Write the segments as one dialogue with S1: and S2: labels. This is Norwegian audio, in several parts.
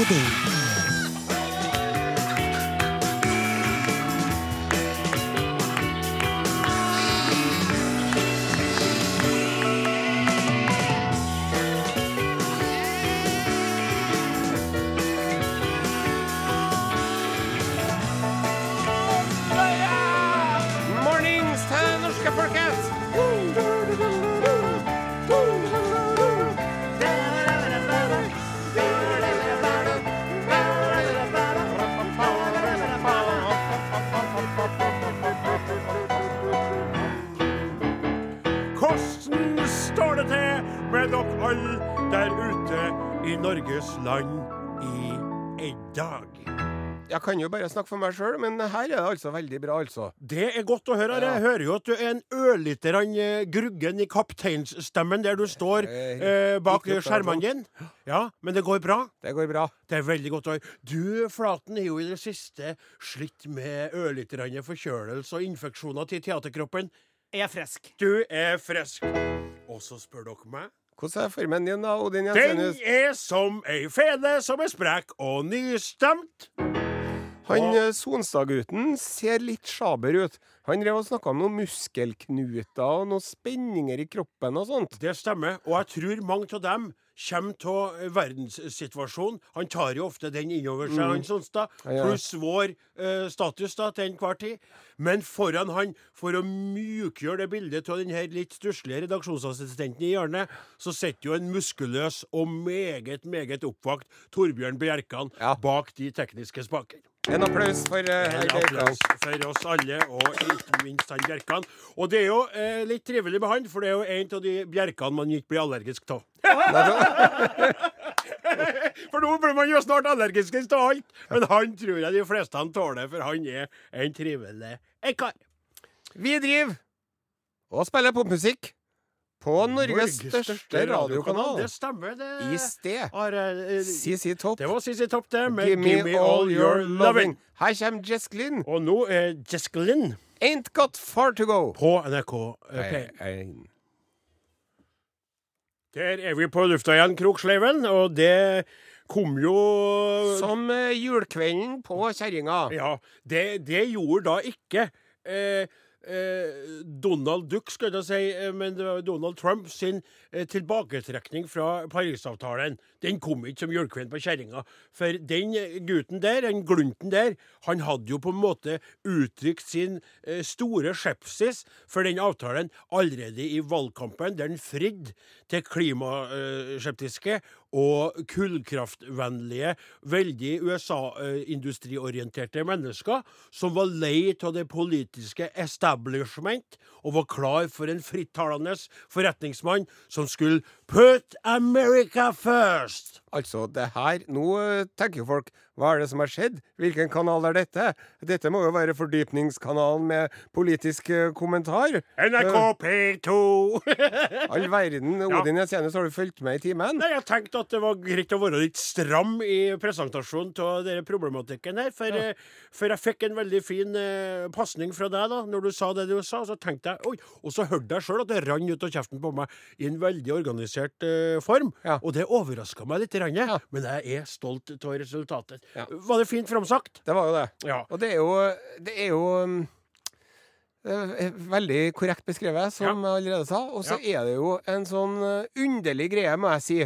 S1: Odin.
S2: Jeg kan jo bare snakke for meg sjøl, men her er det altså veldig bra, altså.
S3: Det er godt å høre. Ja. Jeg hører jo at du er en ørlite grann eh, gruggen i kapteinsstemmen der du står
S2: Eh,
S3: bak skjermene dine. Ja, men det går bra.
S2: Det går bra.
S3: Det er veldig godt å høre. Du, Flaten, er jo i det siste slitt med ørlite grann forkjølelse og infeksjoner til teaterkroppen.
S4: Jeg er frisk.
S3: Du er frisk. Og så spør dere meg.
S2: Hvordan er formen din, da, Odin
S3: Den er som ei fele som er sprek og nystemt.
S2: Han eh, Sonstad-gutten ser litt sjaber ut. Han drev og snakka om noen muskelknuter og noen spenninger i kroppen og sånt.
S3: Det stemmer, og jeg tror mange av dem kommer av verdenssituasjonen. Han tar jo ofte den innover seg, han Sonstad,
S2: Ja, ja.
S3: pluss vår eh, status da, til enhver tid. Men foran han, for å mjukgjøre det bildet av den her litt stusslige redaksjonsassistenten i hjørnet, så sitter jo en muskuløs og meget, meget oppvakt Torbjørn Bjerkan
S2: Ja.
S3: bak de tekniske spaker.
S2: En applaus for uh,
S3: En applaus for oss alle, og ikke minst han Bjerkan. Og det er jo eh, litt trivelig med han, for det er jo en av de Bjerkene man ikke blir allergisk av. for nå blir man jo snart allergisk til alt. Men han tror jeg de fleste han tåler, for han er en trivelig kar.
S2: Vi driver og spiller popmusikk på Norges største radiokanal.
S3: Det stemmer, det.
S2: I sted.
S3: Are, eh,
S2: CC Topp.
S3: det var CC Topp, det, med
S2: Give me all your loving. Her kommer Jess Glynn.
S3: Og nå er Jessica Lynn
S2: Ain't got far to go.
S3: på NRK eh, P1. Der er vi på lufta igjen, Kroksleiven, og det kom jo
S2: Som eh, julekvelden på kjerringa.
S3: Ja, det, det gjorde da ikke eh, eh, Donald Duck, skal jeg si, eh, men det var Donald Trump sin eh, tilbaketrekning fra Parisavtalen. Den kom ikke som julekvelden på kjerringa. For den gutten der, den glunten der, han hadde jo på en måte uttrykt sin store skepsis for den avtalen allerede i valgkampen, der han fridde til klimaskeptiske og kullkraftvennlige, veldig USA-industriorienterte mennesker som var lei av det politiske establishment og var klar for en frittalende forretningsmann som skulle put America first.
S2: Altså, det her Nå eh, tenker jo folk Hva er det som har skjedd? Hvilken kanal er dette? Dette må jo være fordypningskanalen med politisk eh, kommentar.
S3: NRK P2!
S2: All verden. Odin Jensenius, har du fulgt med i timen?
S3: Nei, Jeg tenkte at det var greit å være litt stram i presentasjonen av denne problematikken her. For, ja. for jeg fikk en veldig fin uh, pasning fra deg da når du sa det du sa. Så tenkte jeg, oi, Og så hørte jeg sjøl at det rant ut av kjeften på meg i en veldig organisert eh, form.
S2: Ja.
S3: Og det overraska meg litt, Ja. men jeg er stolt av resultatet.
S2: Ja.
S3: Var det fint framsagt?
S2: Det var jo det.
S3: Ja.
S2: Og det er jo, det er jo um, det er veldig korrekt beskrevet, som jeg allerede sa. Og så er det jo en sånn uh, underlig greie, må jeg si.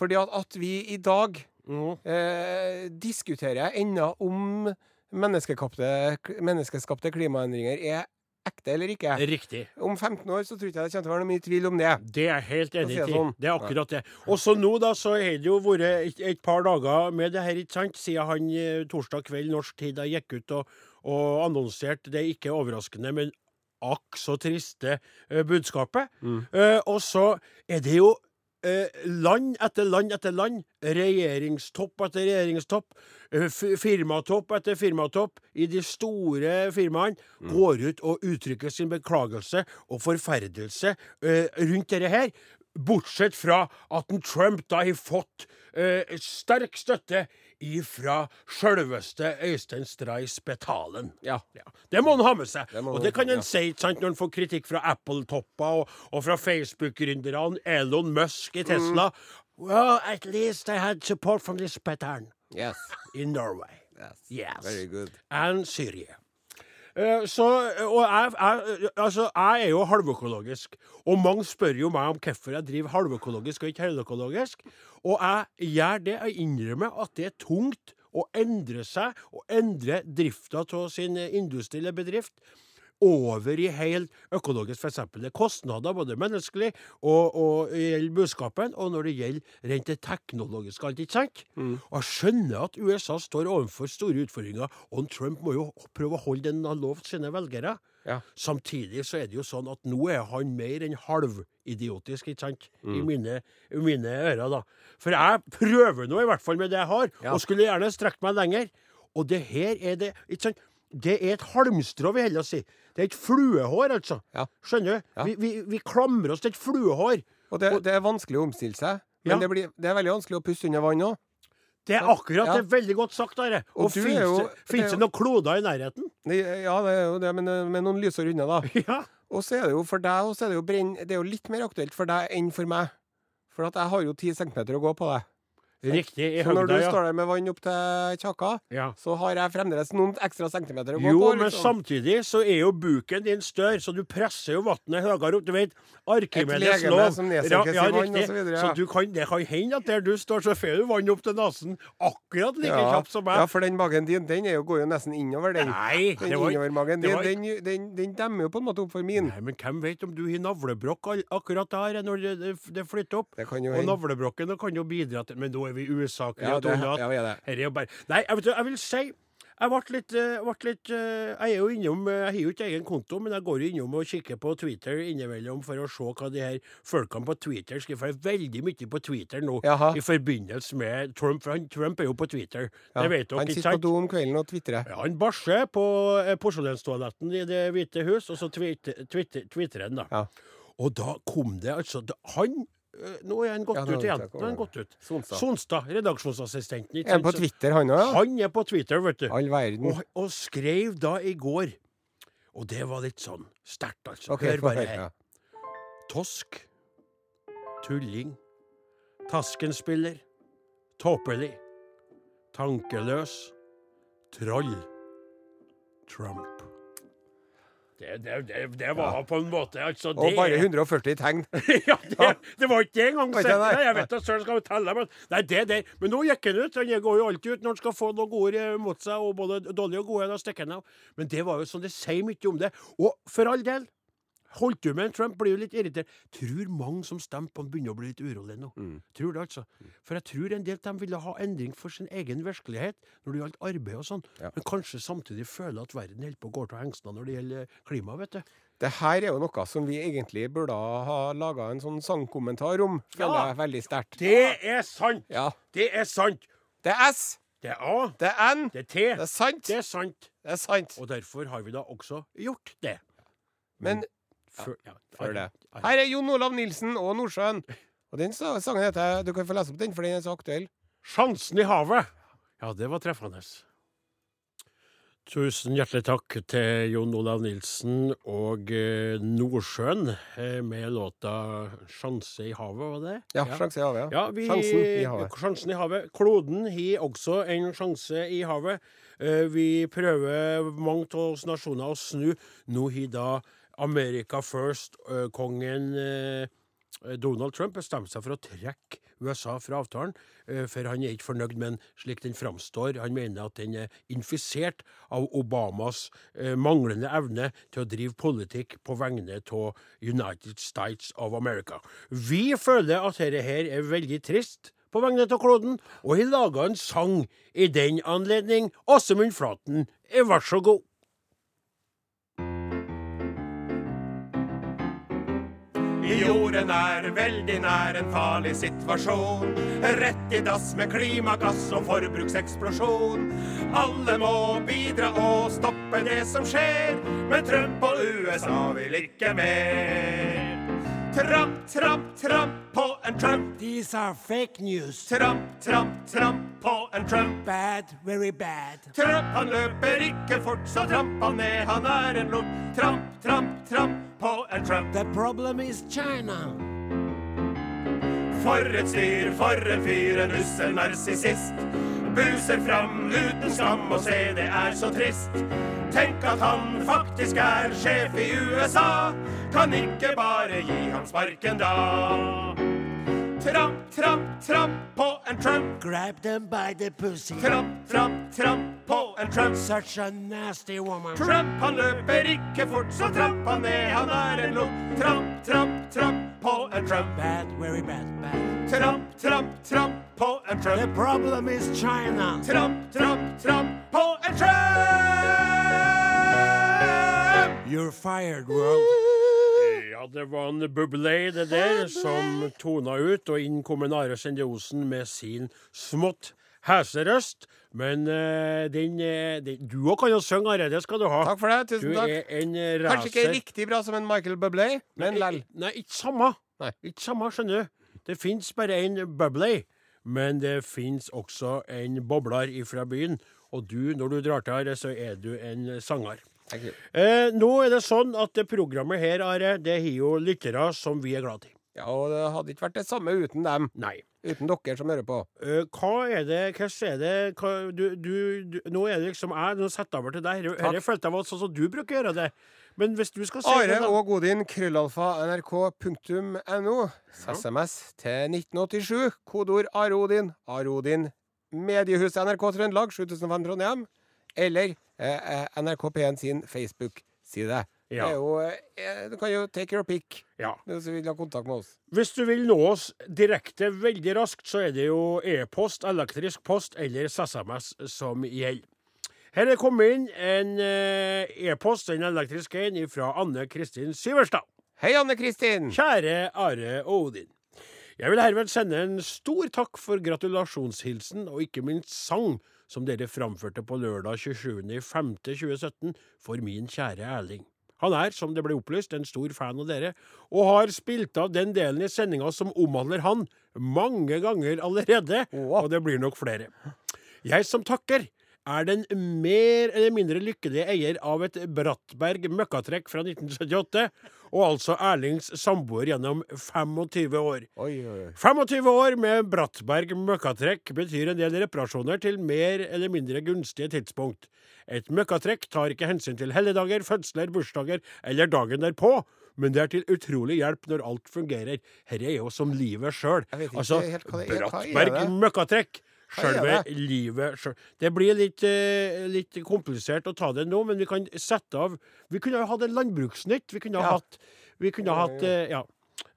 S2: Fordi at, at vi i dag
S3: Mm.
S2: eh, diskuterer ennå om menneskeskapte, menneskeskapte klimaendringer er ekte eller ikke.
S3: Riktig.
S2: Om 15 år så tror ikke jeg det kommer til å være noe mye tvil om det.
S3: Det er jeg helt enig i.
S2: sånn.
S3: Det er akkurat det. Og så nå, da, så har det jo vært et, et par dager med det her, ikke sant? Siden han eh, torsdag kveld norsk tid da gikk ut og, og annonserte det ikke overraskende, men akk så triste budskapet. budskapet. Uh, og så er det jo eh, land etter land etter land, regjeringstopp etter regjeringstopp, eh, firmatopp etter firmatopp i de store firmaene, går ut og uttrykker sin beklagelse og forferdelse eh, rundt dette her. Bortsett fra at en Trump da har fått eh, sterk støtte ifra sjølveste Øystein Stray Spetalen.
S2: Ja.
S3: Det må han ha med seg.
S2: Det
S3: Og det kan
S2: ja.
S3: si sant, når han får kritikk fra Apple-topper og, og fra Facebook-gründerne, Elon Musk i Tesla.
S2: Mm.
S3: Well, at least I had support from this pattern.
S2: Yes.
S3: in Norway.
S2: yes.
S3: Yes.
S2: Very good.
S3: And Syria. Eh, så, og jeg, jeg, altså, jeg er jo halvøkologisk, og mange spør jo meg om hvorfor jeg driver halvøkologisk og ikke heløkologisk. Og jeg gjør det. Jeg innrømmer at det er tungt å endre seg og endre drifta av sin industri eller bedrift over i helt økologisk, f.eks. Det er kostnader både menneskelig og, og gjelder budskapen, og når det gjelder rent det teknologiske. alt, ikke sant? Og jeg skjønner at USA står overfor store utfordringer, og Trump må jo prøve å holde det han har lovt sine velgere.
S2: Ja.
S3: Samtidig så er det jo sånn at nå er han mer enn halvidiotisk, ikke sant? I, mine, I mine ører, da. For jeg prøver nå i hvert fall med det jeg har,
S2: Ja.
S3: og skulle gjerne strekt meg lenger. Og det her er det ikke sant? Det er et halmstrå, vil jeg heller si. Det er et fluehår, altså.
S2: Ja.
S3: Skjønner du?
S2: Ja.
S3: Vi, vi, vi klamrer oss til et fluehår.
S2: Og det, det er vanskelig å omstille seg. Men
S3: Ja.
S2: det, blir, det er veldig vanskelig å puste under vann òg.
S3: Det er akkurat det. er Veldig godt sagt, Are.
S2: Og
S3: Og
S2: du
S3: fins det,
S2: det
S3: noen kloder i nærheten?
S2: Ja, det er jo det, men med noen lysår unna, da.
S3: Ja.
S2: Og så er det jo for deg er det, jo brenn, det er jo litt mer aktuelt for deg enn for meg. For at jeg har jo ti centimeter å gå på deg.
S3: Riktig. I
S2: Så når du
S3: høgda, ja.
S2: står der med vann opp til kjakka,
S3: ja.
S2: så har jeg fremdeles noen ekstra centimeter å gå
S3: Jo,
S2: på.
S3: men
S2: liksom.
S3: samtidig så er jo buken din større, så du presser jo vannet høyere opp. Du vet, Arkimedes
S2: legeme
S3: lov.
S2: som nedsenkes i vann, og så videre, ja.
S3: du kan, det kan hende at der du står, så får du vann opp til nesen akkurat like
S2: ja,
S3: kjapt som meg.
S2: ja, for den magen din den er jo, går jo nesten innover, den.
S3: Nei,
S2: Den
S3: det var
S2: innovermagen
S3: det
S2: din,
S3: var-
S2: den, den, den demmer jo på en måte opp for min.
S3: Nei, men hvem vet om du har navlebrokk akkurat der når det, det, det flytter opp?
S2: Det kan jo
S3: Og
S2: hende.
S3: navlebrokken kan jo bidra til Men nå er vi usaklige.
S2: Ja,
S3: og
S2: det, ja, er det.
S3: Her er jo bare Nei, jeg, vet, jeg vil si jeg ble litt, eh, ble litt eh, Jeg er jo innom eh, Jeg har jo ikke egen konto, men jeg går innom og kikker på Twitter innimellom for å se hva de her folkene på Twitter skriver. For det er veldig mye på Twitter nå
S2: Jaha.
S3: i forbindelse med Trump. For han, Trump er jo på Twitter.
S2: Ja.
S3: Det vet dere,
S2: Han sitter på do om kvelden og tvitrer.
S3: Ja, han bæsjer på eh, porselenstoaletten i Det hvite hus, og så twitter, han, da.
S2: Ja.
S3: Og da kom det altså da, Han Nå er han gått
S2: Ja,
S3: ut igjen. Nå er han gått ut.
S2: Sonstad.
S3: Sonstad, redaksjonsassistenten.
S2: Er han på Twitter, han òg?
S3: Han er på Twitter, vet du.
S2: All verden.
S3: Og, og skrev da i går Og det var litt sånn sterkt, altså.
S2: Okay,
S3: Hør bare her.
S2: ja.
S3: Tosk. Tulling. Taskenspiller. Tåpelig. Tankeløs. Troll. Trump. Det, det, det, det var på en måte altså
S2: Og bare
S3: er-
S2: 140 tegn.
S3: ja, det, det var ikke det engang. Jeg vet da søren skal vi telle, men Nei, det det. Men nå gikk han ut. Han går jo alltid ut når han skal få noen ord mot seg, og både dårlige og gode. Da stikker han av. Men det var jo sånn, det sier mye om det. Og for all del, holdt du med en Trump, blir jo litt irritert. Tror mange som stemmer på han, begynner å bli litt urolige nå.
S2: Mm.
S3: Tror det, altså. For jeg tror en del av dem ville ha endring for sin egen virkelighet når det gjaldt arbeid og sånn.
S2: Ja.
S3: Men kanskje samtidig føle at verden holder på å gå til hengslene når det gjelder klima, vet du.
S2: Det her er jo noe som vi egentlig burde ha laga en sånn sangkommentar om, føler
S3: Ja.
S2: jeg veldig sterkt.
S3: Det er sant!
S2: Ja.
S3: Det er sant!
S2: Det er S,
S3: Det er A.
S2: det er N,
S3: Det er T.
S2: det er sant,
S3: Det er sant.
S2: det er sant.
S3: Og derfor har vi da også gjort det.
S2: Men
S3: Før, ja,
S2: før det. Her er Jon Olav Nilsen og Nordsjøen. Og den sangen heter Du kan få lese opp den, for den er så aktuell.
S3: Sjansen i havet. Ja, det var treffende. Tusen hjertelig takk til Jon Olav Nilsen og eh, Nordsjøen eh, med låta 'Sjanse i havet', var det?
S2: Ja, sjanse i havet.
S3: Ja, vi,
S2: Sjansen i havet.
S3: Sjansen i havet. Kloden har også en sjanse i havet. Eh, Vi prøver mange av oss nasjoner å snu. Nå har da America First-kongen Donald Trump bestemte seg for å trekke USA fra avtalen, for han er ikke fornøyd med den slik den framstår. Han mener at den er infisert av Obamas manglende evne til å drive politikk på vegne av United States of America. Vi føler at dette her er veldig trist på vegne av kloden, og har laga en sang i den anledning. Åsemund Flaten, eh, vær så god.
S1: Jorden er veldig nær en farlig situasjon. Rett i dass med klimagass og forbrukseksplosjon. Alle må bidra og stoppe det som skjer, men Trump og USA vil ikke mer. Tramp, tramp, tramp på en Trump.
S4: These are fake news.
S1: Tramp, tramp, tramp på en Trump.
S4: Bad, very bad.
S1: Trump, han løper ikke fort, så tramp han ned, han er en lort. Tramp, tramp, tramp på en Trump.
S4: The problem is China.
S1: For et styr, for en fyr, en ussel narsissist. buser fram uten skam og se det er så trist. Tenk at han faktisk er sjef i USA. Kan ikke bare gi han sparken da. Tramp, tramp, tramp på en Trump.
S4: Grab them by the pussy.
S1: Tramp, tramp, tramp på en Trump.
S4: Such a nasty woman.
S1: Trump, han løper ikke fort, så tramp han ned, han er en lot. Tramp, tramp, tramp på en Trump.
S4: Bad, very bad, bad.
S1: Tramp, tramp, tramp på en
S4: The problem is China.
S1: Tramp, tramp, tramp på en Trump!
S4: You're fired, world.
S3: Ja, det var en Bublé, det der, som tona ut, og inn kom en Are Sende Osen med sin smått heserøst. Men uh, den, eh, den Du òg kan jo synge, Are. Det skal du ha.
S2: Takk for det.
S3: Du
S2: Tusen takk.
S3: er en eh,
S2: Kanskje ikke riktig bra som en Michael Bublé, men lell.
S3: Nei, ikke samme.
S2: Nei.
S3: Ikke samme, skjønner du. Det fins bare en Bublé, men det fins også en bobler ifra byen. Og du, når du drar til her, så er du en sanger. Eh, nå er det sånn at det programmet her, Are, det har jo lyttere som vi er glad i.
S2: Ja, og det hadde ikke vært det samme uten dem.
S3: Nei.
S2: Uten dere som hører på.
S3: Eh, hva er det Hvordan er det hva, du, du, du, Nå er det liksom jeg Nå setter jeg over til deg. Dette følte jeg var sånn som du bruker å gjøre det. Men hvis du skal si
S2: Are og Godin, krøllalfa, nrk.no. SMS til 1987. Kodeord Are Odin, Mediehuset NRK Trøndelag, 7005 Trondheim. Eller eh, eh, NRK P1 sin Facebook-side. Det er jo eh, Du kan jo take your pick
S3: ja.
S2: hvis du vil ha kontakt med oss.
S3: Hvis du vil nå oss direkte veldig raskt, så er det jo e-post, elektrisk post eller SMS som gjelder. Her er kommet inn en eh, e-post, en elektrisk en, fra Anne Kristin Syverstad.
S2: Hei, Anne Kristin!
S3: Kjære Are og Odin. Jeg vil herved sende en stor takk for gratulasjonshilsen og ikke minst sang som dere framførte på lørdag 27.05.2017 for min kjære Erling. Han er, som det ble opplyst, en stor fan av dere, og har spilt av den delen i sendinga som omhandler han, mange ganger allerede, og det blir nok flere. Jeg som takker er den mer eller mindre lykkelige eier av et Brattberg møkkatrekk fra 1978, og altså Erlings samboer gjennom 25 år.
S2: Oi, oi, oi.
S3: 25 år med Brattberg møkkatrekk betyr en del reparasjoner til mer eller mindre gunstige tidspunkt. Et møkkatrekk tar ikke hensyn til helligdager, fødsler, bursdager eller dagen derpå, men det er til utrolig hjelp når alt fungerer. Dette er jo som livet sjøl. Altså,
S2: er. Er
S3: Brattberg møkkatrekk.
S2: Det?
S3: livet selv. Det blir litt, eh, litt komplisert å ta det nå, men vi kan sette av Vi kunne ha hatt en landbruksnytt. Vi kunne ha
S2: Ja.
S3: hatt, vi kunne ha hatt eh, Ja.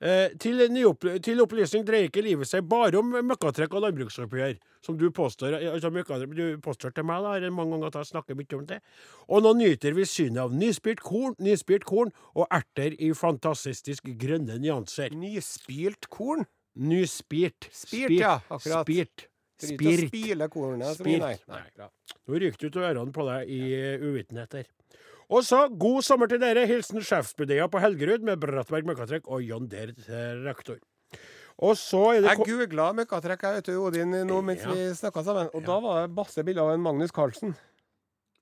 S3: Eh, til, nyopp, til opplysning dreier ikke livet seg bare om møkkatrekk og landbruksoppgjør, som du påstår eh, altså Du påstår til meg da, er det mange ganger at jeg snakker mye om det. Og nå nyter vi synet av nyspirt korn, nyspirt korn og erter i fantastisk grønne nyanser.
S2: Nyspilt korn?
S3: Nyspirt.
S2: Spirt, ja, akkurat.
S3: Spirt. Spirt.
S2: spile kornet
S3: Spirt.
S2: nei.
S3: Nei. Nå ryker det ut av ørene på deg i eh, uvitenhet. Og så, god sommer til dere. Hilsen sjefsbudeia på Helgerud med Brattberg møkkatrekk og John Der traktor. Og så er det
S2: Jeg googla møkkatrekk jeg vet du, Odin nå mens
S3: Ja.
S2: vi snakka sammen, og da var det masse bilder av en Magnus Carlsen.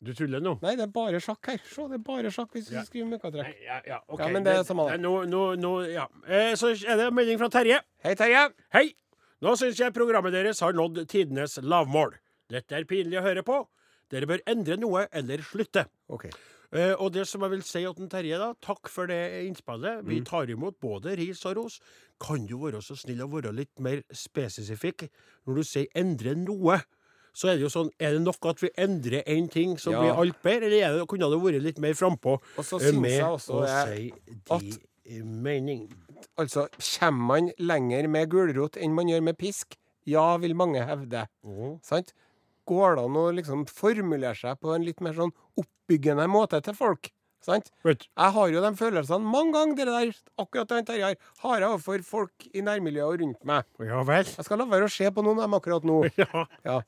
S3: Du tuller nå?
S2: Nei, det er bare sjakk her. Se, det er bare sjakk hvis du
S3: Ja.
S2: skriver møkkatrekk.
S3: Ja, ja, okay.
S2: Ja, men det er samme det.
S3: Nå, nå, nå, ja. Eh, så er det melding fra Terje.
S2: Hei, Terje.
S3: Hei! Nå syns jeg programmet deres har nådd tidenes lavmål. Dette er pinlig å høre på. Dere bør endre noe eller slutte.
S2: Okay.
S3: Uh, og det som jeg vil si til Terje, da, takk for det innspillet. Vi
S2: Mm.
S3: tar imot både ris og ros. Kan du være så snill å være litt mer spesifikk? Når du sier 'endre noe', så er det jo sånn Er det nok at vi endrer én ting, som
S2: Ja.
S3: blir alt bedre? Eller er det, kunne det vært litt mer frampå eh, med
S2: jeg også
S3: å si
S2: at-
S3: de eh, mening?
S2: Altså, kommer man lenger med gulrot enn man gjør med pisk? Ja, vil mange hevde.
S3: Mm.
S2: Sant? Går det an å liksom formulere seg på en litt mer sånn oppbyggende måte til folk? Sant?
S3: Right.
S2: Jeg har jo de følelsene mange ganger, det der, akkurat det Terje har, har jeg overfor folk i nærmiljøet og rundt meg.
S3: Ja vel?
S2: Jeg skal la være å se på noen av dem akkurat nå.
S3: Ja.
S2: Ja.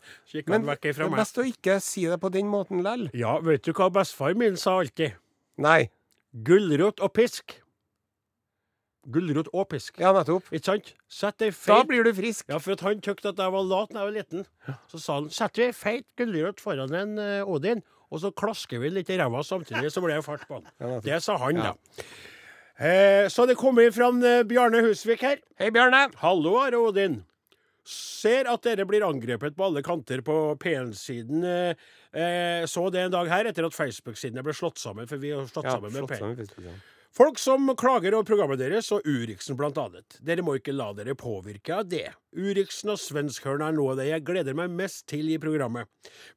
S2: Men
S3: vekk
S2: det er best å ikke si det på den måten lell.
S3: Ja, vet du hva bestefar min sa alltid?
S2: Nei.
S3: Gulrot og pisk. Gulrot og pisk.
S2: Ja, nettopp.
S3: Ikke sant? Sett ei
S2: Da blir du frisk.
S3: Ja, for at han tykte at jeg var lat da jeg var liten. Så sa han sett ei feit gulrot foran en uh, Odin, og så klasker vi litt i ræva samtidig, så blir det fart på han.
S2: Ja,
S3: det sa han,
S2: Ja.
S3: da. Eh, så det kommer fra en, eh, Bjarne Husvik her.
S2: Hei, Bjarne.
S3: Hallo, Are Odin. Ser at dere blir angrepet på alle kanter på P1-siden. Eh, eh, så det en dag her, etter at Facebook-sidene ble slått sammen. For vi har slått sammen med
S2: slått
S3: P1.
S2: sammen Facebook, ja.
S3: Folk som klager over programmet deres, og Uriksen blant annet. Dere må ikke la dere påvirke av det. Uriksen og Svenskhørn er noe av det jeg gleder meg mest til i programmet.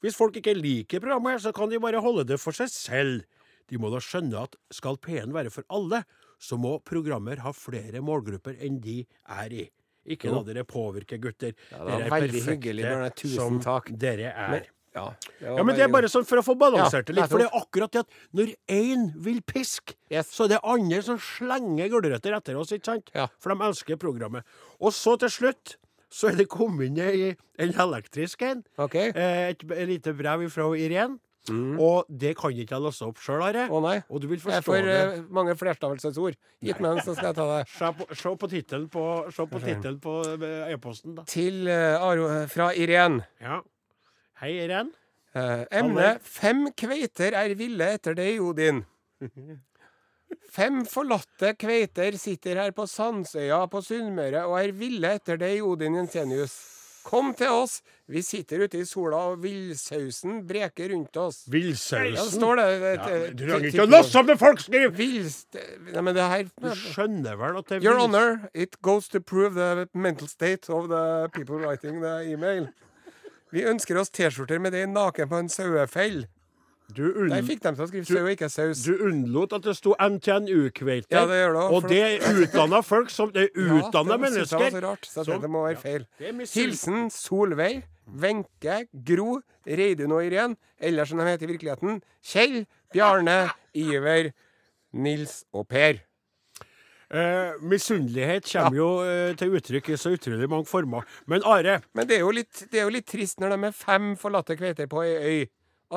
S3: Hvis folk ikke liker programmet, så kan de bare holde det for seg selv. De må da skjønne at skal P1 være for alle, så må programmer ha flere målgrupper enn de er i. Ikke la dere påvirke, gutter.
S2: Ja,
S3: dere er perfekte
S2: hyggelig,
S3: som
S2: takk.
S3: dere er.
S2: Men- Ja,
S3: Ja, men det er bare sånn for å få balansert det
S2: Ja,
S3: litt. For det er akkurat det at når én vil piske,
S2: Yes.
S3: så er det andre som slenger gulrøtter etter oss, ikke sant?
S2: Ja.
S3: For de elsker programmet. Og så til slutt så er det kommet inn en elektrisk en.
S2: OK.
S3: Eh, Et, et lite brev fra Irén. Og det kan ikke jeg låse opp sjøl, Are.
S2: Mm. Å nei.
S3: Og du vil
S2: Jeg får
S3: det.
S2: eh, mange flerstavelsesord. Gitt meg en, så skal jeg ta det.
S3: Se på, se på tittelen på, se på, tittelen på eh, e-posten, da.
S2: Til uh, Aro, fra Irén.
S3: Ja. Hei, Irén.
S2: Eh, emne Fem kveiter er ville etter deg, Odin. Fem forlatte kveiter sitter her på Sandsøya på Sunnmøre og er ville etter deg, Odin Jensenius. Kom til oss. Vi sitter ute i sola, og villsausen breker rundt oss. Ja,
S3: Villsausen.
S2: står det.
S3: Ja, du trenger ikke å lasse det folk skriver!
S2: Nei, men det her
S3: Du skjønner vel at det er
S2: Your Honor, it goes to prove the mental state of the people writing the email. Vi ønsker oss T-skjorter med det naken på en sauefell. Der fikk de til å skrive sau, ikke saus.
S3: du unnlot at det sto NTNU-kveite.
S2: Ja, det gjør det også,
S3: Og det er utdanna folk som Det er
S2: Ja,
S3: mennesker.
S2: det var så rart, så
S3: som-
S2: det må være feil.
S3: er
S2: Hilsen Solveig, Wenche, Gro, Reidun og Irén, eller som de heter i virkeligheten, Kjell, Bjarne, Iver, Nils og Per.
S3: Eh, Misunnelighet kommer jo eh, til uttrykk i så utrolig mange former. Men Are,
S2: Men det er jo litt, det er jo litt trist når de er fem forlatte kveiter på ei øy,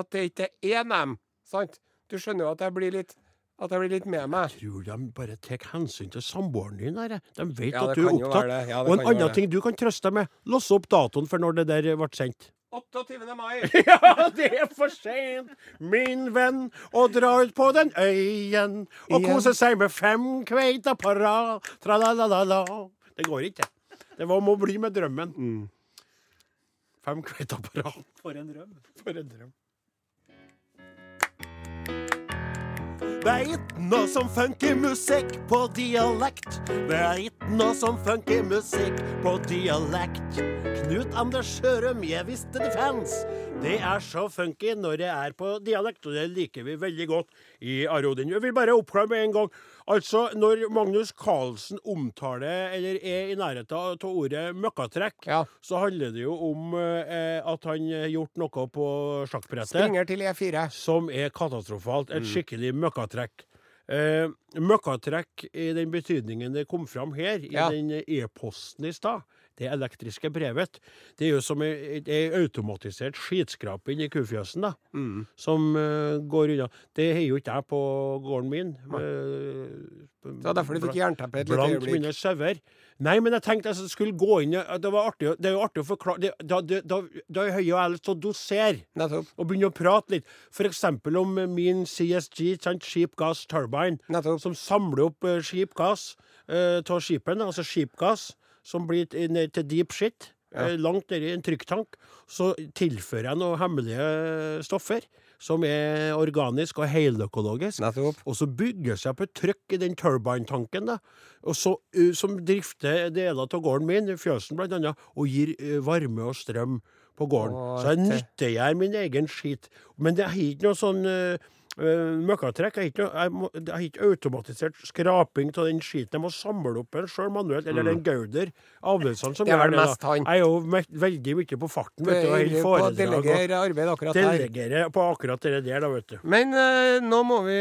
S2: at det ikke er dem. Sant? Du skjønner jo at jeg blir litt at jeg blir litt med meg.
S3: tror de bare tar hensyn til samboeren din? Her. De vet
S2: Ja,
S3: at du er opptatt.
S2: Ja,
S3: og en annen ting du kan trøste deg med, låse opp datoen for når det der ble sendt.
S2: 28. mai.
S3: Ja, det er for sent, min venn, å dra ut på den øyen og kose seg med fem kveita på rad. Tra-la-la-la-la. Det går ikke. Det var, må bli med drømmen.
S2: Mm.
S3: Fem kveita på rad. For en drøm. For en drøm. Det er ikke noe som funker musikk på dialekt. Det er ikke noe som funker musikk på dialekt. Knut Anders Sjørum, jeg visste det fanns. Det er så funky når det er på dialekt, og det liker vi veldig godt i Arodin. Jeg vil bare oppklare med en gang. Altså, når Magnus Carlsen omtaler, eller er i nærheten av ordet møkkatrekk,
S2: Ja.
S3: så handler det jo om eh, at han har gjort noe på sjakkbrettet
S2: Springer til E E4.
S3: som er katastrofalt. Et skikkelig møkkatrekk. Eh, møkkatrekk i den betydningen det kom fram her, i
S2: Ja.
S3: den e-posten i stad. Det elektriske brevet. Det er jo som ei automatisert skitskrape i kufjøsen, da.
S2: Mm.
S3: Som uh, går unna. Det har jo ikke jeg på gården min. eh,
S2: Det var derfor du fikk jernteppe et lite
S3: Blant mine sauer. Nei, men jeg tenkte jeg skulle gå inn Det var artig, det er jo artig å forklare det- Da, da, da, er Høie og jeg lyst til å dosere
S2: Nettopp.
S3: og begynne å prate litt. F.eks. om min CSG, sant, Cheap Gas Turbine,
S2: Nettopp.
S3: som samler opp uh, skipgass av skipene, altså skipgass, som blir ned til deep shit, ja. langt nedi en trykktank. Så tilfører jeg noen hemmelige stoffer som er organisk og heløkologisk. Og så bygger seg opp et trykk i den turbine-tanken, da. Og så, som drifter deler av gården min, fjøsen bl.a., og gir varme og strøm på gården.
S2: Åh,
S3: så jeg nyttiggjør min egen skit. Men det er ikke noe sånn uh, møkkatrekk. Jeg har ikke, automatisert skraping av den skiten. Jeg må samle opp den sjøl manuelt. Eller den Gauder Avløseren som
S2: gjør Det er
S3: da. Jeg er jo veldig mye på farten. Vet du, og
S2: Det er på delegere arbeid akkurat her.
S3: Delegere på akkurat det der, da, vet du.
S2: Men uh, nå må vi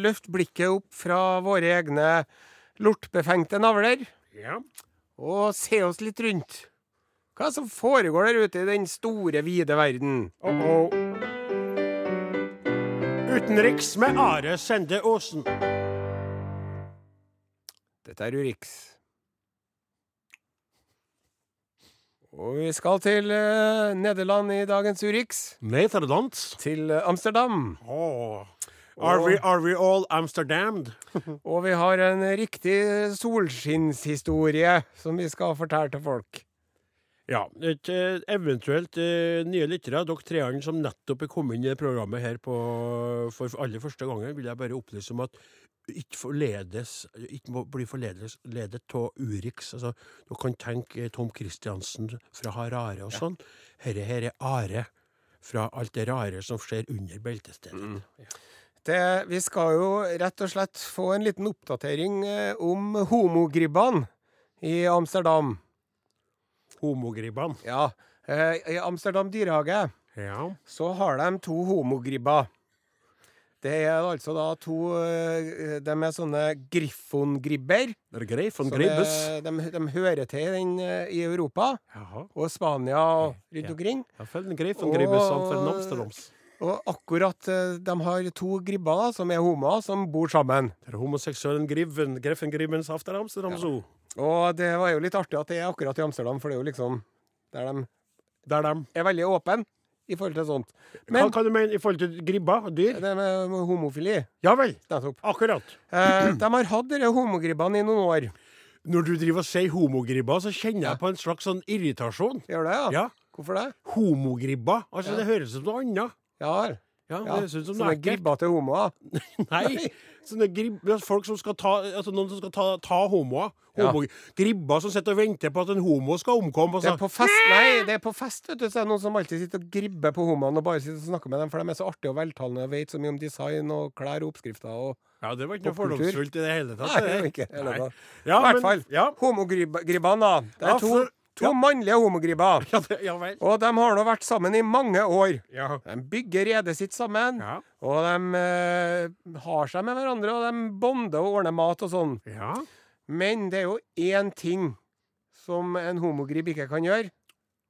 S2: løfte blikket opp fra våre egne lortbefengte navler
S3: Ja.
S2: og se oss litt rundt. Hva det som foregår der ute i den store, vide verden?
S3: Oh -oh. Utenriks med Are Sende Osen.
S2: Dette er Urix. Og vi skal til eh, Nederland i dagens Urix.
S3: Nederland.
S2: Til eh, Amsterdam.
S3: Oh. Are, we, are we all Amsterdammed?
S2: Og vi har en riktig solskinnshistorie som vi skal fortelle til folk.
S3: Ja, et, eh, eventuelt eh, nye lyttere, dere treene som nettopp er kommet inn i programmet her på, for aller første gangen, vil jeg bare opplyse om at ikke forledes, ikke må bli forledet ledet av Urix. Altså, dere kan tenke eh, Tom Christiansen fra Harare og sånn. Herre her er Are fra alt det rare som skjer under beltestedet.
S2: Det, vi skal jo rett og slett få en liten oppdatering om homogribbene i Amsterdam.
S3: Homogribbene.
S2: Ja, eh, I Amsterdam dyrehage
S3: Ja.
S2: så har de to homogribber. Det er altså da to eh, De er sånne griffongribber.
S3: Er.
S2: De, de hører til i den, eh, i Europa
S3: Jaha.
S2: og Spania og rundt omkring.
S3: Ja, Ja,
S2: Og-. Og akkurat eh, de har to gribber da, som er homoer, som bor sammen.
S3: Det er homoseksuellen Griven, Greffen Grimmens after Amsterdam Zoo.
S2: Og det var jo litt artig at det er akkurat i Amsterdam, for det er jo liksom der de
S3: der er
S2: er veldig åpne i forhold til sånt.
S3: Hva
S2: Men
S3: kan du mene i forhold til gribber? Dyr?
S2: det med homofili
S3: Ja vel. Akkurat.
S2: Eh, de har hatt disse homogribbene i noen år.
S3: Når du driver og sier homogribber, så kjenner jeg på en slags sånn irritasjon.
S2: Gjør det, ja?
S3: Ja.
S2: Hvorfor det?
S3: Homogribber. Altså,
S2: Ja.
S3: det høres ut som noe annet.
S2: Ja, vel.
S3: Ja,
S2: ja.
S3: høres som
S2: Sånne til homoer.
S3: Nei. Sånne grib, folk som skal ta Altså noen som skal ta, ta homoer.
S2: Ja.
S3: Homo, Gribber som sitter og venter på at en homo skal omkomme. Og
S2: Det er på fest, nei, det er på fest, vet du, så er det noen som alltid sitter og gribber på homoene og bare sitter og snakker med dem, for de er så artige og veltalende og vet så mye om design og klær og oppskrifter og
S3: ja, det var ikke noe fordomsfullt i det hele tatt.
S2: Nei,
S3: det.
S2: det er ikke hele tatt.
S3: Ja,
S2: I hvert
S3: men-
S2: fall.
S3: Ja,
S2: Homogribbene, da. Det er
S3: Ja,
S2: to,
S3: for-
S2: to
S3: ja.
S2: mannlige homogribber.
S3: ja, det, ja.
S2: Og de har nå vært sammen i mange år.
S3: Ja.
S2: De bygger redet sitt sammen,
S3: Ja.
S2: og de eh, har seg med hverandre, og de bonder og ordner mat og sånn.
S3: ja.
S2: Men det er jo én ting som en homogribb ikke kan gjøre,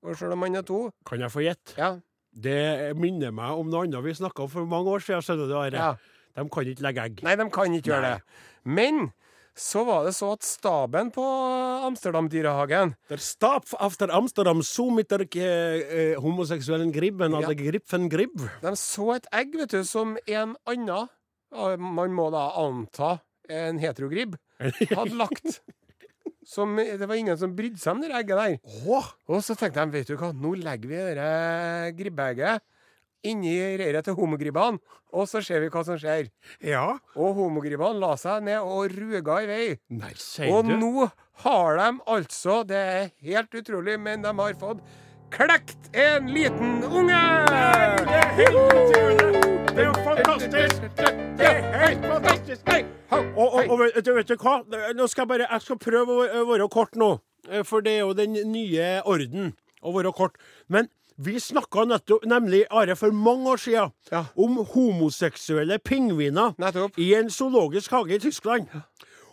S2: og sjøl om man er to.
S3: Kan jeg få gjette?
S2: Ja,
S3: Det minner meg om noe annet vi snakka om for mange år siden. skjønner du, Are.
S2: ja.
S3: De kan ikke legge egg.
S2: Nei, de kan ikke gjøre det. Men så var det så at staben på Amsterdam-dyrehagen
S3: Der stab after Amsterdam so mit der eh, homoseksuellen Gribben,
S2: Ja.
S3: eller Griffen Gribb.
S2: De så et egg, vet du, som en annen, man må da anta en heterogribb, hadde lagt. Som, det var ingen som brydde seg om det egget der.
S3: Oh.
S2: Og så tenkte de, vet du hva, nå legger vi det gribbeegget inni reiret til homogribbene, og så ser vi hva som skjer.
S3: ja.
S2: Og homogribbene la seg ned og ruga i vei.
S3: Nei, sier
S2: Og
S3: du?
S2: nå har de altså, det er helt utrolig, men de har fått klekt en liten unge!
S3: Det er helt utrolig! Det er jo fantastisk! Det er helt fantastisk!
S2: Hei,
S3: Og, og, og vet, du, vet du hva? Nå skal jeg bare Jeg skal prøve å å være kort nå. Eh, For det er jo den nye orden å være kort. Men vi snakka nemlig, Are, for mange år siden
S2: Ja.
S3: om homoseksuelle pingviner
S2: Nettopp.
S3: i en zoologisk hage i Tyskland.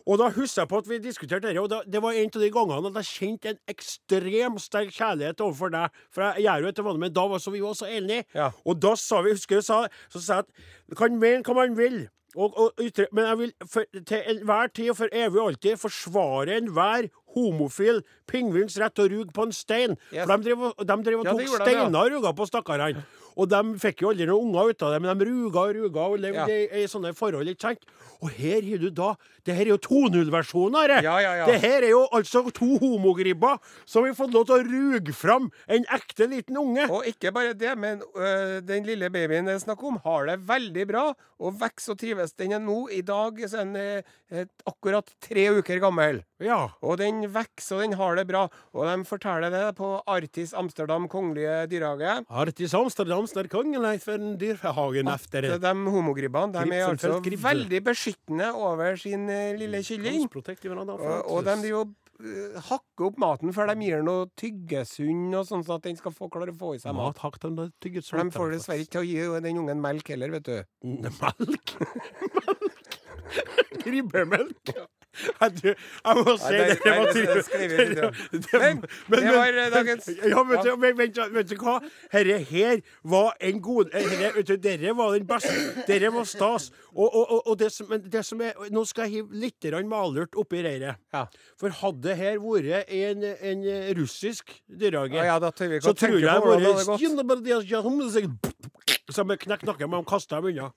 S3: Og da husker jeg på at vi diskuterte dette, og da, det var en av de gangene at jeg kjente en ekstrem sterk kjærlighet overfor deg. For jeg gjør jo etter vanlig, men da var så vi var så enige.
S2: Ja.
S3: Og da sa vi, husker sa, så sa jeg at kan mene hva man vil, og, og men jeg vil for, til enhver tid og for evig og alltid forsvare enhver homofil pingvins rett til å ruge på en stein.
S2: Yes.
S3: For de drev, og- de drev og tok
S2: ja.
S3: steiner og ruga på stakkarene. Og de fikk jo aldri noen unger ut av det, men de ruga og ruga og levde
S2: Ja.
S3: i, i sånne forhold, ikke sant? Og her har du da Det her er jo 2.0-versjonen, Are.
S2: Ja, ja, ja.
S3: Det her er jo altså to homogribber som har fått lov til å ruge fram en ekte liten unge.
S2: Og ikke bare det, men øh, den lille babyen det er snakk om, har det veldig bra og vokser og trives. Den er nå i dag så er den, eh, akkurat tre uker gammel.
S3: Ja.
S2: Og den vokser og den har det bra. Og de forteller det på Artis Amsterdam kongelige dyrehage.
S3: Artis Amsterdams der kongeleif en dyrhagen efter
S2: De homogribbene de er altså veldig beskyttende over sin eh, lille kylling. Og, de driver og eh, hakker opp maten før de gir noe tyggesund og sånn, at den skal få klare å få i seg mat.
S3: Mat den der
S2: de får dessverre ikke til å gi den ungen melk heller, vet du.
S3: Melk? Gribbemelk? Jeg, du, jeg må si
S2: det-
S3: det, var
S2: det- Men det var, eh, dagens-
S3: Ja, vet ja. men, vent, vet du hva? Herre her var en god herre, vet du, Dere var den beste. Dere var stas. Og, og, og, og det, som, det som er Nå skal jeg hive litt malurt oppi reiret.
S2: Ja.
S3: For hadde det her vært en, en russisk dyrehage
S2: Ja,
S3: så tror jeg
S2: det hadde vært
S3: Som knekk nakken med, de kasta dem unna.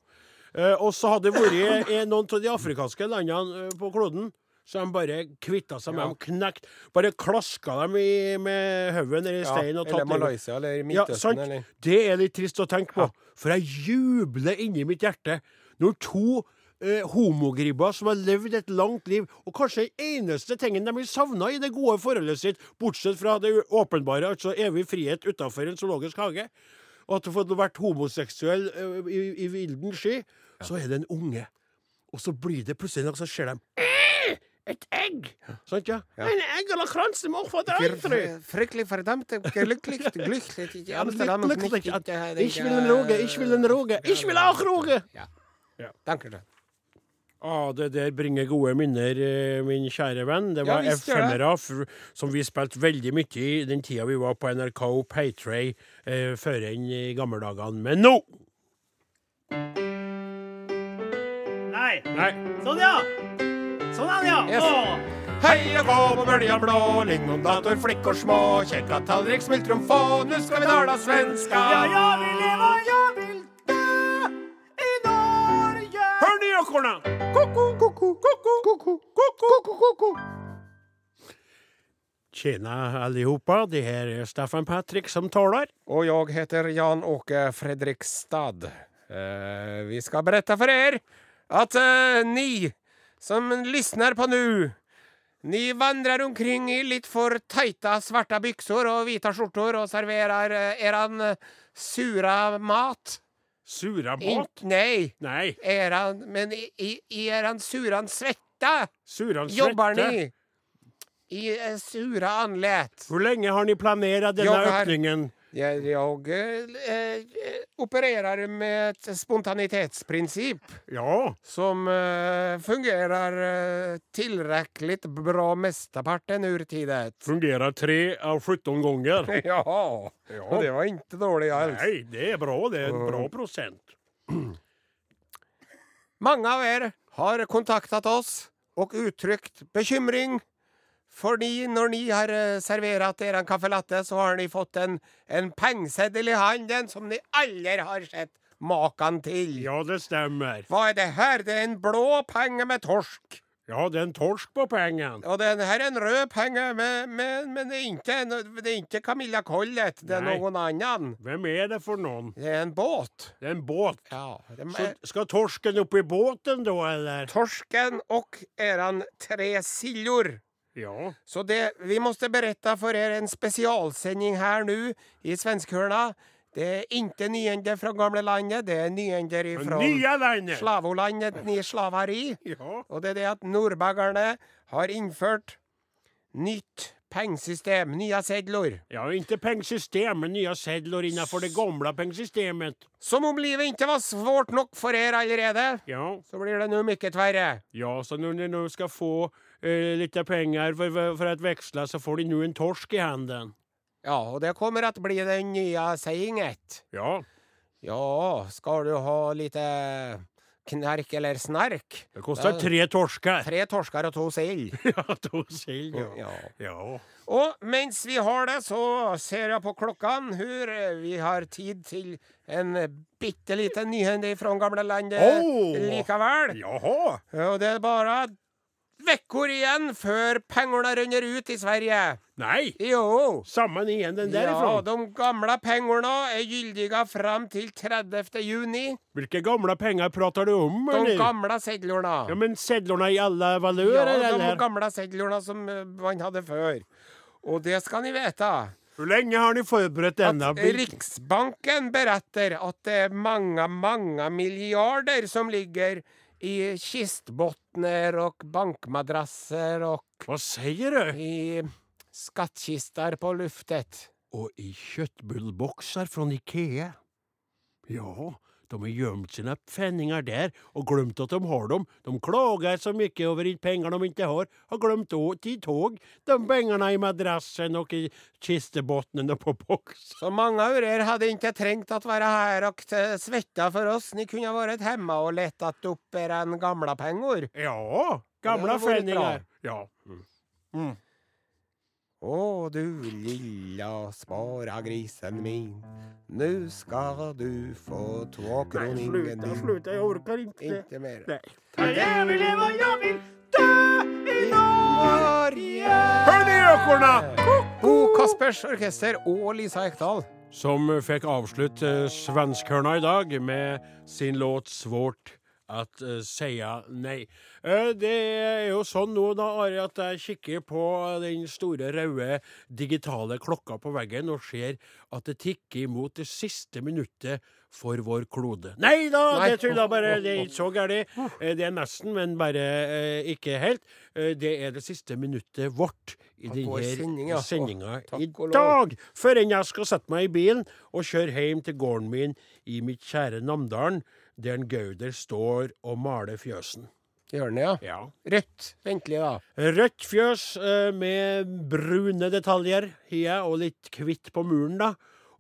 S3: Eh, og så hadde det vært eh, noen av de afrikanske landene eh, på kloden Så de bare kvitta seg med
S2: Ja.
S3: dem, knekt Bare klaska dem i, med hodet nedi
S2: Ja,
S3: steinen og
S2: eller. Malaysia eller
S3: Ja,
S2: Midtøsten.
S3: sant.
S2: eller
S3: Det er litt trist å tenke på. For jeg jubler inni mitt hjerte når to eh, homogribber som har levd et langt liv, og kanskje den eneste tingen de vil savne i det gode forholdet sitt, bortsett fra det åpenbare, altså evig frihet utafor en zoologisk hage, og at du får vært homoseksuell eh, i, i vilden sky, så er det en unge. Og så blir det plutselig noe, så ser de «Eh, et egg! Sant, ja?
S2: Ja.
S3: En egg eller krans, det må få!
S2: Fryktelig fordømt, glücklich, glücklich i Amsterdam.
S3: Ich will en roge, ich will en roge, ich will auch roge!
S2: Danke schön.
S3: Ah, det der bringer gode minner, eh, min kjære venn. Det var
S2: ja, Ephemera.
S3: F5-ere som vi spilte veldig mye i den tida vi var på NRK Paytray eh, før enn i gammeldagene. Men nå!
S5: Nei.
S3: Nei.
S5: Sånn, ja. Sånn er det, ja.
S2: Yes.
S1: Hei og gå på bølja blå, lingondator, og små, kjekka tallrik, smultron få, nu skal vi dala svenska.
S5: Ja, ja, vi lever, ja, vil dø i Norge.
S3: Hør New Yorkerne! Tjena allihopa, det här är Staffan Patrik som talar.
S2: Och jag heter Jan-Åke Fredrikstad. Eh, vi skal berette for er att uh, ni som lysner på nu, ni vandrer omkring i litt for tajta svarta bykser og hvite skjortor og serverer uh, eran eh, sura mat.
S3: Sura mat?
S2: In,
S3: nei. nei.
S2: eran, men i, i, i eran suran svette,
S3: suran svette jobber
S2: ni. I uh, sura anlet.
S3: Hvor lenge har ni planert denne
S2: Jag har- Jag, jag eh, opererer med et spontanitetsprincip
S3: Ja,
S2: som eh, fungerer eh, tilrekkelig bra mestaparten ur tidet.
S3: Fungerer tre av 17 ganger.
S2: Ja, och det var ikke dårlig alls.
S3: Nei, det er bra. Det er en bra procent.
S2: Mange av dere har kontaktet oss og uttrykt bekymring. För når när ni har servert dere er caffè latte så har ni fått en, en pengseddel i handen som ni aldri har sett makan til.
S3: Ja, det stemmer.
S2: Hva er det her? Det er en blå penge med torsk.
S3: Ja, det er en torsk på pengen.
S2: Og den her er en rød penge, men, men, men det, er ikke, det er ikke, Camilla Collet, det er
S3: Nei.
S2: noen annen.
S3: Hvem er det for noen?
S2: Det er en båt.
S3: Det er en båt.
S2: Ja, er...
S3: Så skal torsken opp i båten da, eller?
S2: torsken och eran tre siljor.
S3: Ja.
S2: Så det, vi måste berätta för er en specialsändning här nu i Svenskhörna. Det är inte nyhender från gamla landet, det är nyhender
S3: fra
S2: slavolandet ni slavar i.
S3: Ja.
S2: Og det er det at nordbaggerne har innført nytt pengesystem, nye sedler.
S3: ja, inte pengsystem, men nya sedlar innanför det gamla pengsystemet.
S2: Som om livet ikke var svårt nok for er allerede,
S3: Ja.
S2: så blir det nå mye verre.
S3: Ja, så när ni nu ska få eh, penger pengar for för veksle, så får de nå en torsk i handen.
S2: Ja, og det kommer at bli den nye sayinget.
S3: Ja,
S2: Ja, skal du ha lite knerk eller snerk?
S3: det kostar tre torskar.
S2: Tre torsker og to sild.
S3: Ja, to sild, ja.
S2: Ja.
S3: Ja.
S2: Og mens vi har det, så ser jeg på klokkene. hvor eh, vi har tid til en bitte liten nyhende fra gamle landet likevel.
S3: Jaha.
S2: Og det er bare veckor igjen før pengene renner ut i Sverige.
S3: Nei!
S2: Jo.
S3: Sammen igjen den
S2: Ja, de gamle pengene er gyldige fram til 30 juni.
S3: Hvilke gamle penger prater du om?
S2: De
S3: eller?
S2: gamle sedlene.
S3: Ja, men sedlene i alle valører,
S2: Ja, de
S3: eller?
S2: gamla sedlorna som eh, man hadde før. Og det skal ni vite.
S3: Hvor lenge har ni forberedt denne?
S2: At Riksbanken beretter at det er mange, mange milliarder som ligger i kistbottnar och bankmadrasser och
S3: Hva sier du?
S2: i skattkistar på luftet.
S3: Og i kjøttbullbokser fra Ikea. Ja, de har gjemt sine penninger der, og glemt at de har dem. De klager så mye over de penger de ikke har. og glemt å- tog, de pengene i madrassen og i kistebottnen og på boks.
S2: Så mange av dere hadde ikke trengt å være her og svette for oss. Ni kunne vært hjemme og lett opp upp era gamla penger.
S3: Ja, gamla.
S2: Ja.
S3: Ja. Mm.
S2: Åh du lilla sparagrisen min Nu skal du få tåkroningen din
S3: sluta, jeg orker ikke.
S2: Ikke mer
S3: Nei,
S5: jeg vil leve og jeg vil dø i Norge.
S3: Kukorna!
S2: Bo Kaspers Orkester og Lisa Ekdal.
S3: Som fikk avslutte svenskørna i dag med sin låt 'Svårt at uh, sier nei'. Uh, det er jo sånn nå, da, Ari, at jeg kikker på den store, røde digitale klokka på veggen og ser at det tikker imot det siste minuttet for vår klode. Nei da,
S2: Nei.
S3: det tulla bare. Det er ikke så galt. Uh, Det er nesten, men bare eh, ikke helt. Eh, Det er det siste minuttet vårt i denne sendinga i dag. Før enn jeg skal sette meg i bilen og kjøre hjem til gården min i mitt kjære Namdalen, der Gauder står og maler fjøsen.
S2: Gjør den ja?
S3: Ja.
S2: Rødt. Ventelig, da.
S3: Rødt fjøs eh, med brune detaljer, har jeg, og litt hvitt på muren, da.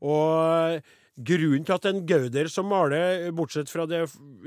S3: Og grunnen til at en Gauder som maler, bortsett fra det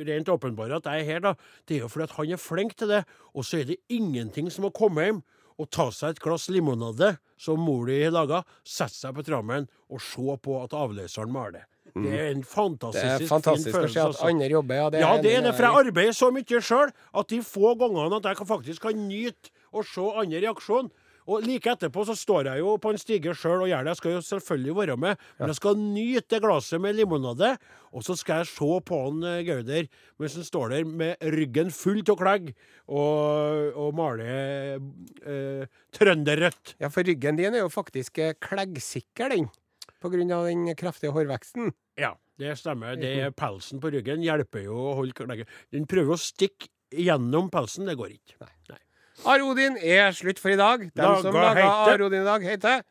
S3: rent åpenbare at jeg er her, da, det er jo fordi at han er flink til det. Og så er det ingenting som å komme hjem og ta seg et glass limonade som mor di har laga, sette seg på trammen og se på at avløseren maler. Det er en
S2: Det
S3: fantastisk,
S2: er fantastisk
S3: fin
S2: å
S3: følelse.
S2: se at
S3: altså.
S2: andre jobber. Ja, det
S3: Ja, det er det, for jeg arbeider så mye sjøl at de få gangene at jeg kan faktisk kan nyte å se andre i aksjon Og like etterpå så står jeg jo på en stige sjøl og gjør det. Jeg skal jo selvfølgelig være med, men jeg skal nyte det glasset med limonade. Og så skal jeg se på han eh, Gauder mens han står der med ryggen full av klegg og, og maler eh, trønderrødt.
S2: Ja, for ryggen din er jo faktisk eh, kleggsikker, den. Av den kraftige hårveksten.
S3: Ja, det stemmer. Det er pelsen på ryggen hjelper jo å holde klegget. Den prøver å stikke gjennom pelsen, det går ikke. Nei.
S2: Arodin er slutt for i dag. De som
S3: Laga Ar
S2: Odin i dag, heter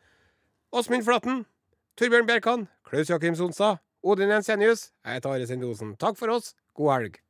S2: Åsmund Flatten, Torbjørn Bjerkan, Klaus Jakim Sonstad, Odin Jensenius. Jeg heter Are Sendosen. Takk for oss. God helg.